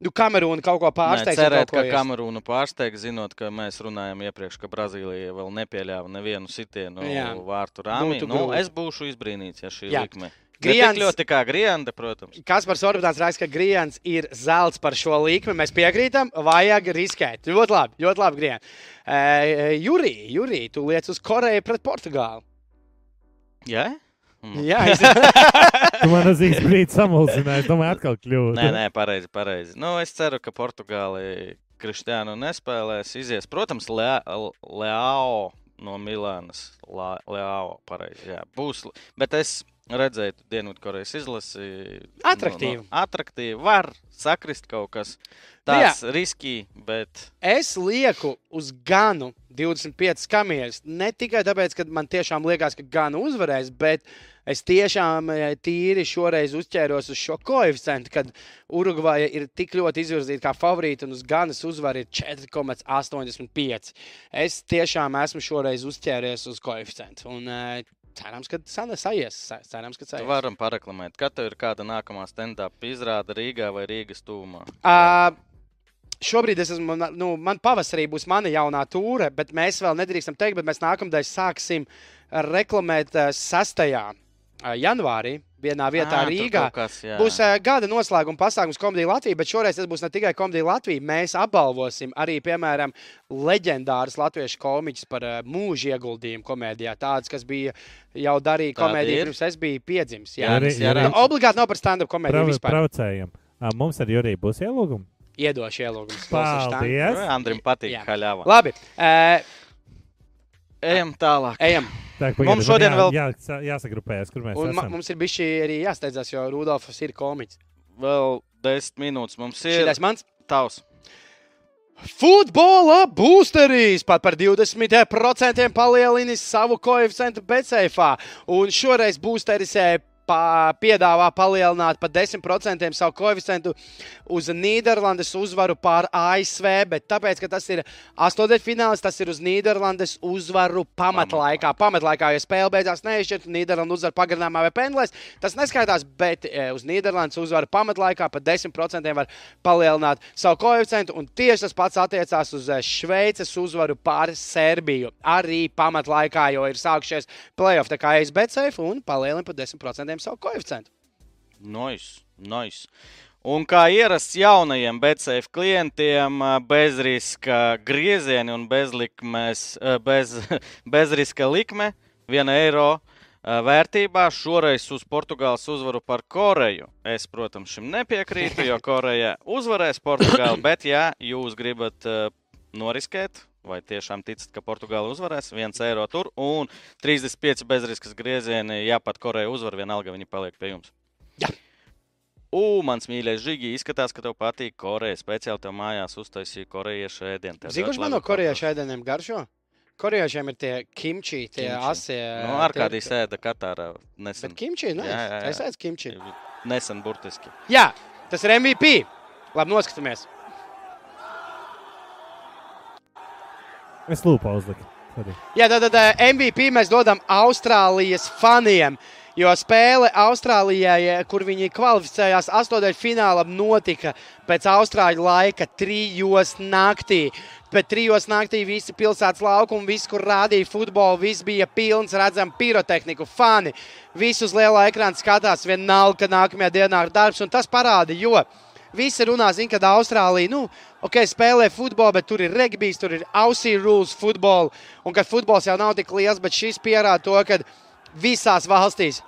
nu, Kamerūna kaut ko un cerēt, ko ka ies- Kamerūna pārsteigs, zinot, ka mēs runājam iepriekš, ka Brazīlija vēl nepieļāva nevienu sitienu Jā. vārtu rāmī. Būtu Nu, grūti. es būšu izbrīnīts, ja šī Jā. likme. Grijans- ļoti kā Grienda, protams. Kaspars Orbitāns raksta, ka Grijans ir zelts par šo līkumu. Mēs piekrītam, vajag riskēt. Ļoti labi, ļoti labi Grijans. Uh, Jurī, Jurī, tu liec uz Koreju pret Portugālu. Jā? Mm. Jā, es... tu man uz īstu brīdi samulsināji, domāju, atkal kļūda. Nē, nē, pareizi, pareizi. Nu, es ceru, ka Portugāli Kristiānu nespēlēs. Izies, protams, Lea- Leao no Milānas. Leao, pareizi. Jā, būs. Bet es redzēju, Dienvidkorejas izlasi. Atraktīvu. Nu, nu, atraktīvi. Var sakrist kaut kas Nu tāds riskīgi, bet Es lieku uz Ganu 25 kamieļus. Ne tikai tāpēc, ka man tiešām liekas, ka Gana uzvarēs, bet es tiešām eh, tīri šoreiz uzķēros uz šo koeficientu, kad Urugvaja ir tik ļoti izvirzīta kā favorīta un uz Ganas uzvaru ir 4,85. Es tiešām esmu šoreiz uzķēries uz koeficientu. Un, eh, Cerams, ka sana saies. sa- Cerams, ka saies. Varam pareklamēt, kad tev ir kāda nākamā stand-up izrāda Rīgā vai Rīgas tūmā. Uh, šobrīd es esmu, nu, man pavasarī būs mana jaunā tūre, bet mēs vēl nedrīkstam teikt, bet mēs nākamdien sāksim reklamēt uh, 6. janvārī. Vienā vietā tur Rīgā. Kas, jā. Būs uh, gada noslēguma pasākums Komēdija Latvijā, bet šoreiz tas būs ne tikai Komēdija Latvija. Mēs apbalvosim arī, piemēram, leģendārus latviešu komiķus par uh, mūža ieguldījumu komēdijā. Tādus, kas bija jau darīja komēdiju, ir? pirms es biju piedzimis. Jā, Jā, Arī- jā, arī- obligāti nav par stand-up komēdiju Prav, Mums ar Juriju būs ielūgums. Iedošu ielūgumu. Paldies! Andrim patīk Jā. haļāva. Labi, uh, Ejam tālāk. ejam. Tā, Mums šodien vēl- jā, jā, jāsagrupējas, kur mēs esam. mums ir bijis arī jāsteidzās, jo Rudolfs ir komiķis. Vēl desmit minūtes mums ir. Šis mans. Tavs. Futbola boosterīs pat par 20% palielinājis savu koeficientu Betseifā. Un šoreiz boosteris pa, piedāvā palielināt par 10% savu koeficientu uz Nīderlandes uzvaru pār ASV. Bet tāpēc, ka tas ir astotdaļfināls, tas ir uz Nīderlandes uzvaru pamatlaikā. Pamatlaikā, ja spēle beidzās neizšķirt, Nīderlandes uzvaru pagarinājumā vai pendlēs, tas neskaitās, bet e, uz Nīderlandes uzvaru pamatlaikā par 10% var palielināt savu koeficientu. Un tieši tas pats attiecās uz e, Šveices uzvaru pār Serbiju. Arī pamatlaikā, jo ir sākušies playoff, tā kā es betseif un palielinu par 10% savu koeficientu. Nois, nois. Un kā ierasts jaunajiem BCF klientiem, bezriska griezieni un bezlikmes, bez, bezriska likme, viena eiro ā, vērtībā šoreiz uz Portugāles uzvaru par Koreju. Es, protams, šim nepiekrītu, jo Koreja uzvarēs Portugāli, bet ja jūs gribat noriskēt. Vai tiešām ticat, ka Portugāla uzvarēs? 1 eiro tur un 35 bezriskas griezieni. Ja pat Koreja uzvar, vienalga viņi paliek pie jums. U, mans mīļais Žigi, izskatās, ka tev patīk Koreja. Speciāli tev mājās uztaisīja korejiešu ēdienu. Zini, kurš man no korejiešu ēdieniem garšo? Korejiešiem ir tie kimči, tie Kimči. asie. Nu, Arkādijas ēda Katārā nesen. Bet kimči, nu, Jā, jā, jā. es ēdu kimči. Nesen burtiski. Jā, tas ir MVP. Labi, noskatāmies. Es lūpu uzliku. Jā, tad, tad eh, MVP mēs dodam Austrālijas faniem. Jo spēle Austrālijai, kur viņi kvalificējās astotdaļfinālā, notika pēc austrāļu laika trijos naktī. Pēc trijos naktī visi pilsētas laukumi, visi, kur rādīja futbolu, viss bija pilns, redzam, pirotehniku, fani. Visi uz liela ekrāna skatās, vienalga, ka nākamajā dienā ir darbs. Un tas parāda, jo Visi runā, zina, ka Austrālija nu, okay, spēlē futbolu, bet tur ir regbijs, tur ir ausī rules futbolu. Un ka futbols jau nav tik liels, bet šis pierāda to, ka visās valstīs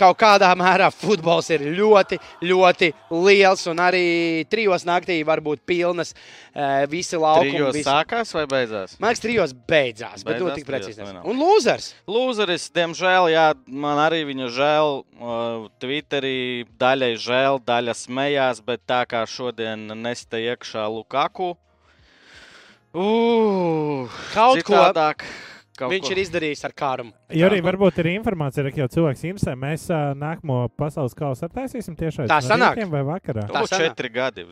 kaut kādā mērā futbols ir ļoti, ļoti liels. Un arī trijos naktī var būt pilnas uh, visi laukumi. Trijos visi... sākās vai beidzās? Man liekas, trijos beidzās, bet nu, Beidzās tik precīzi. Un lūzers. Lūzeris, diemžēl, jā, man arī viņa žēl. Uh, Twitterī daļai žēl, daļa smējās, bet tā kā šodien nesta iekšā Lukaku. Uh, Kaut ko citādāk, kaut viņš ko. ir izdarījis ar kārumu. Ja arī varbūt ir informācija, ka jau cilvēks interesē, mēs uh, nākamo pasaules kausu attaisīsim tiešai Tā sanāk. vai vakarā. Tā Būs četri gadi.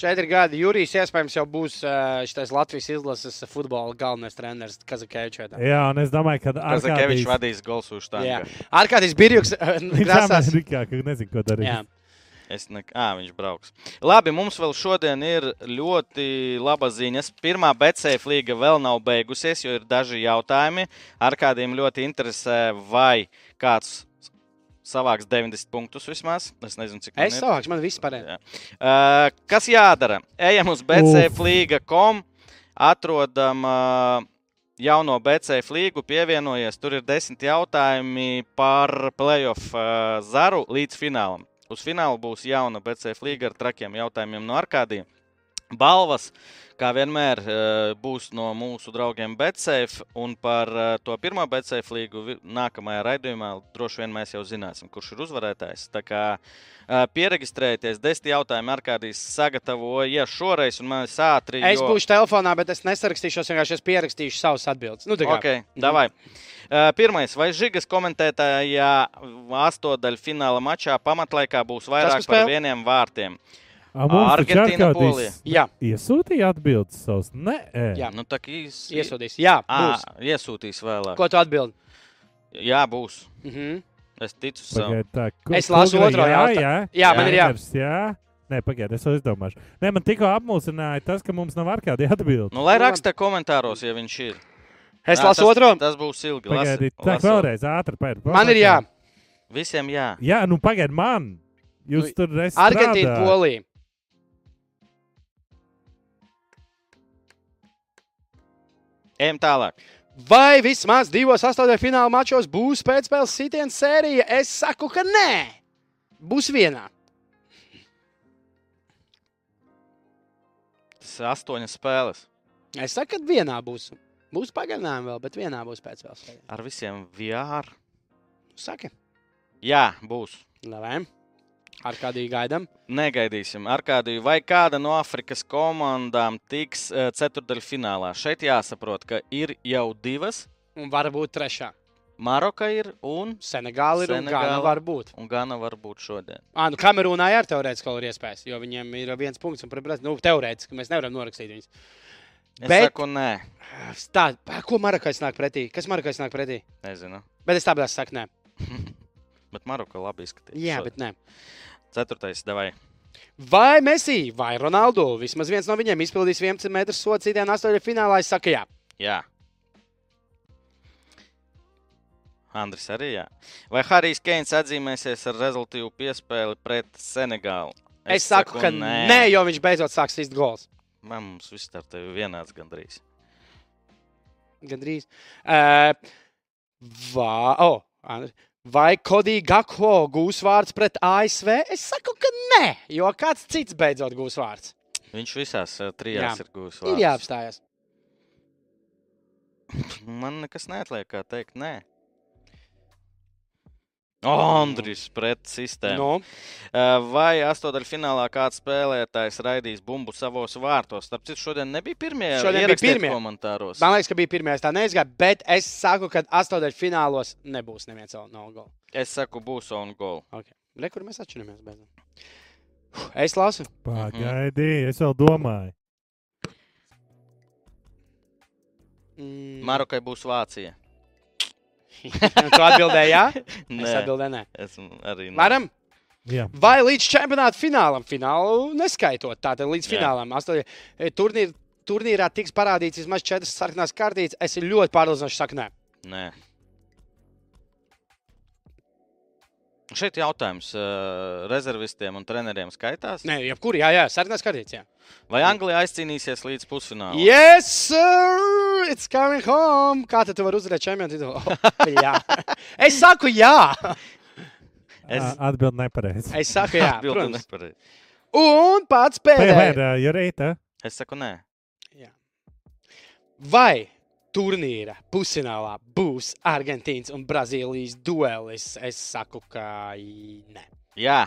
Četri gadi. Jurijs iespējams jau būs uh, šis Latvijas izlases futbola galvenais treneris Kazakēvičs. Jā, un es domāju, ka Kazakevičs Arkādijs vadīs golsu uz tā. Jā, Arkādijs Birjuks uh, grasās. Amerikā, ka nezinu, ko darīt. Jā. Es ne... À, viņš brauks. Labi, mums vēl šodien ir ļoti laba ziņas. Pirmā BCF līga vēl nav beigusies, jo ir daži jautājumi. Ar kādiem ļoti interesē, vai kāds savāks 90 punktus vismaz. Es nezinu, cik man Es savākšu, man viss pareizi. Jā. Uh, kas jādara? Ejam uz BCFlīga.com, atrodam uh, jauno BCF līgu, pievienojies. Tur ir desmit jautājumi par playoff uh, zaru līdz finālam. Uz fināla būs jauna BCF līga ar trakiem jautājumiem no Arkādijas. Balvas, kā vienmēr, eh, būs no mūsu draugiem Betsafe. Un par eh, to pirmo Betsafe līgu nākamajā raidījumā droši vien mēs jau zināsim, kurš ir uzvarētājs. Tā kā eh, pieregistrējieties, desmit jautājumi Arkādijas sagatavoja šoreiz, un man ir ātri. Es jo- būšu telefonā, bet es nesarakstīšos, vienkārši es pierakstīšu savus atbildības. Nu. Okay, davai. Uh, Pirmais, vai Žigas komentētājā astotdaļu fināla mačā pamatlaikā būs vairāk par vieniem vārtiem? Taču Argentīna, Polija. Jā, Iesūtīja atbildes savus. Nē, Jā. Nu, tā kā īs... iesūtīs. Jā, À, iesūtīs vēlāk. Ko tu atbildi? Jā, būs. Mhm. Es ticu. Pagaid, ku- Es lasu otro jā, jautājumu. Jā, Jā, man ir jā. Jā. Nē, pagaidiet, es vēl izdomāšu. Nē, man tikko apmulsināja tas, ka mums nav ar kādi atbildi. Nu, lai raksta komentāros, ja viņš ir. Es Jā, lasu tas, otro. Tas būs ilgi. Pagaidiet, tā vēlreiz ātri pēc. Man ir jā. Visiem jā. Jā, nu pagaidiet, man. Jūs Nu, tur esat. Argentīna, Polija. Ejam tālāk. Vai vismaz divos astotdaļu fināla mačos būs pēcspēles sitiens sērija? Es saku, ka nē. Būs vienā. Tas ir astoņas spēles. Es saku, ka vienā būs. Būs pagarinājumi vēl, bet vienā būs pēcspēles sērija. Ar visiem VR. Saki, Jā, būs. Lavē. Ar kādī gaidām? Negaidīsim. Ar kādu vai kāda no Āfrikas komandām tiks uh, ceturdaļfinālā. Šeit jāsaprot, ka ir jau divas. Un varbūt trešā. Maroka ir un, Senegāla ir un Senegāla. Gana var būt. un Gana var būt šodien. Ah, nu Kamerūnā ir teorētiski vēl ir iespējas, jo viņiem ir viens punkts un pret Brazīliju. Nu, teorētiski mēs nevaram norakstīt viņus. Es Bet- saku, nē, Tā, ko Marakais nāk pretī? Kas Marakais nāk pretī? nezinu. Bet es tāpēc saku, nē. Bet Maroka labi izskatījās. Jā, šodien. bet nē. Ceturtais, devai. Vai Messi vai Ronaldo? Vismaz viens no viņiem izpildīs 11 metrus sodu citiem astoņu finālā. Es saku, jā. Jā. Andris arī jā. Vai Harijs Keins atzīmēsies ar rezultātu piespēli pret Senegālu? Es, es saku, ka nē. nē, jo viņš beidzot sāks izdarīt gols. Man mums viss tā tev vienāds gandrīz. Gandrīz. Uh, vai, oh, Andri. Vai Kodī Gakho gūs vārds pret ASV? Es saku, ka nē, jo kāds cits beidzot gūs vārds. Viņš visās uh, trijās Jā. ir gūs. Ir jāapstājas. Man nekas neatliek, kā teikt, nē. Andris pret sistēmu. Nu, Uh, Vai astotdaļfinālā kāds spēlētājs raidīs bumbu savos vārtos? Starp citu, šodien nebija pirmie. Šodien bija pirmie. komentāros. man liekas, ka bija pirmā tā neizgāja, bet es saku, ka astoņdaļu finālos nebūs neviens no gola. Es saku, būs on goal. Okay. Re, kur mēs atšķiramies? Beidzot. Es lasu. Pagaidi, es vēl domāju. Mm. Marokai būs Vācija. tu atbildēji, jā? Es Nē, atbildēju, nē. esmu arī. nē. Varam? Jā. Vai līdz čempionāta finālam, finālu neskaitot, tātad līdz finālam, astoņi, e, turnīr, turnīrā tiks parādīts vismaz četras sarkanās kartītes. Es ļoti pārliecinoši saku, nē. Nē. Šeit jautājums uh, rezervistiem un treneriem skaitās. Nē, jebkur, jā, jā, sarkanās kartītes. Jā. Vai Anglija aizcīnīsies līdz pusfinālam? Yes, sir! It's coming home! Kā tu vari uzvarēt čempionu titulu? Oh, jā. es saku, jā! Es Es... Atbild nepareizi. Es saku, jā. atbildu protams. nepareizi. Un pats pēdējais. Jurīta? Es saku, nē. Vai turnīra pusfinālā būs Argentīnas un Brazīlijas duelis? Es saku, ka nē, Jā,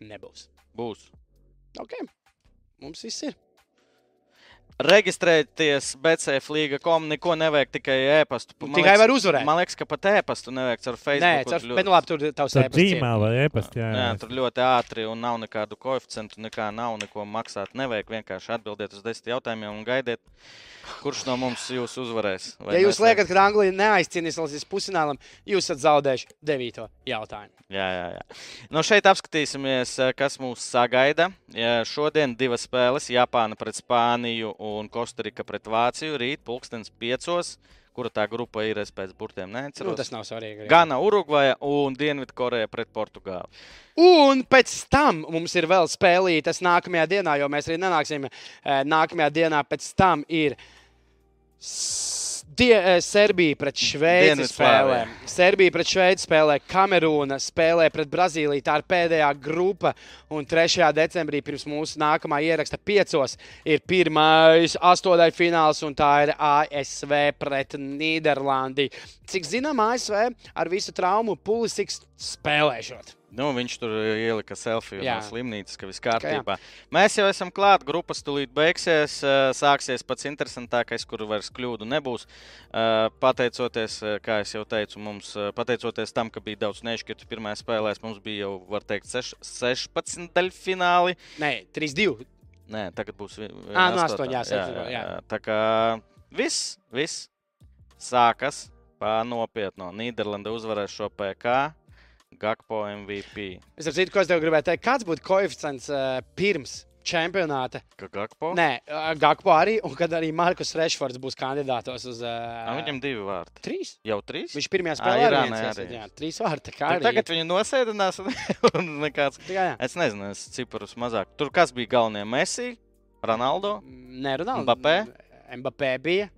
nebūs. būs. Okay. Mums viss ir. Reģistrēties BCF līga.com. Neko nevajag, tikai e-pastu. Man Tikai liekas- var uzvarēt. Man liekas, ka pat e-pastu nevajag ar Facebook. Nē, caur, bet nu labi, tur tavs e-pasts. Gmail vai e-past, jā. Jā, jā. tur ļoti ātri un nav nekādu koeficientu, nekā nav, neko maksāt. Nevajag vienkārši atbildēt uz desmit jautājumiem un gaidiet, kurš no mums jūs uzvarēs. Vai Ja jūs liekat, ka Anglija neaizcīnīs līdz pusfinālam, jūs esat zaudējuši devīto jautājumu. Jā, jā, jā. Nu, šeit apskatīsimies, kas mūs sagaida. Šodien divas spēles - Japāna pret Spāniju un Kostarika pret Vāciju. Rīt, pulkstenis piecos, kura tā grupa ir, es pēc burtiem Nu, neatceros. tas nav svarīgi. arī. Gana Urugvaja un Dienvidkoreja pret Portugāli. Un pēc tam mums ir vēl spēlītas nākamajā dienā, jo mēs arī nenāksim. eh, Nākamajā dienā pēc tam ir Die, eh, Serbija pret Šveici spēlē. Serbija pret Šveici spēlē, Kamerūna spēlē pret Brazīliju. Tā ir pēdējā grupa. Un 3. decembrī pirms mūsu nākamā ieraksta piecos ir pirmais astotais fināls, un tā ir ASV pret Nīderlandi. Cik zinām, ASV ar visu traumu Pulisiks spēlēšot. Nu, viņš tur ielika selfiju Jā. no slimnīcas, ka viss kārtībā. Mēs jau esam klāt, grupas tūlīt beigsies. eh, Sāksies pats interesantākais, kur vairs kļūdu nebūs. Eh, Pateicoties, eh, kā jau teicu, mums, eh, pateicoties tam, ka bija daudz nešķirtu pirmajā spēlē, mums bija jau, var teikt, seš, 16 daļfināli. Nē, 3-2. Nē, tagad būs vi- Ā, viena nu astotā. astoņi, jā, jā, septiņi, jā. jā. Tā kā viss, viss sākas Pārnopietno. Nīderlanda uzvarēs šo PK. Gakpo MVP. Es citu, ko es tev gribēju teikt, kāds būtu koeficients uh, pirms čempionāta? Ka Gakpo? Nē, Gakpo arī, un kad arī Markus Rešfords būs kandidātos uz uh, Viņam divi vārti. trīs. Jau trīs? Viņš pirmajā spēlē Irānai arī jā, trīs vārti. tagad viņi nosēdinās un nekāds. Jā, jā. Es nezinu, es ciparus mazāk. Tur kas bija galvenie? Messi, Ronaldo? Nē, Ronaldo. Mbappé? Mbappé bija.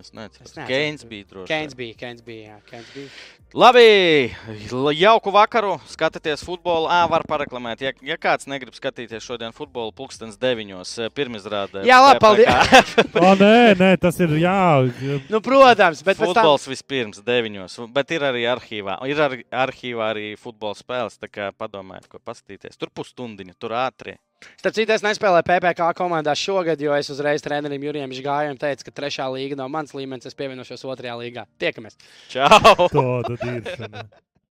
Es neatceros. Keins bija droši. Keins bija, Keins bija. Jā, Keins bija. Labi, jauku vakaru. Skatieties futbolu. Ā, var pareklamēt. Ja, ja kāds negrib skatīties šodien futbolu, pulkstens deviņos pirmizrādē. Jā, labi, paldies. O, nē, nē, tas ir jā. Nu, protams, bet pēc tam. Futbols vispirms deviņos, bet ir arī arhīvā. Ir arī arhīvā arī futbola spēles. Tā kā padomājiet, ko paskatīties. Tur pusstundiņa, tur ātri. Starp citu, es nespēlēju PPC komandā šogad, jo es uzreiz trenerim Jurijam Žgājam teicu, ka trešā līga nav mans līmenis, es pievienošos otrajā līgā. Tiekamies! Čau! Tad ir.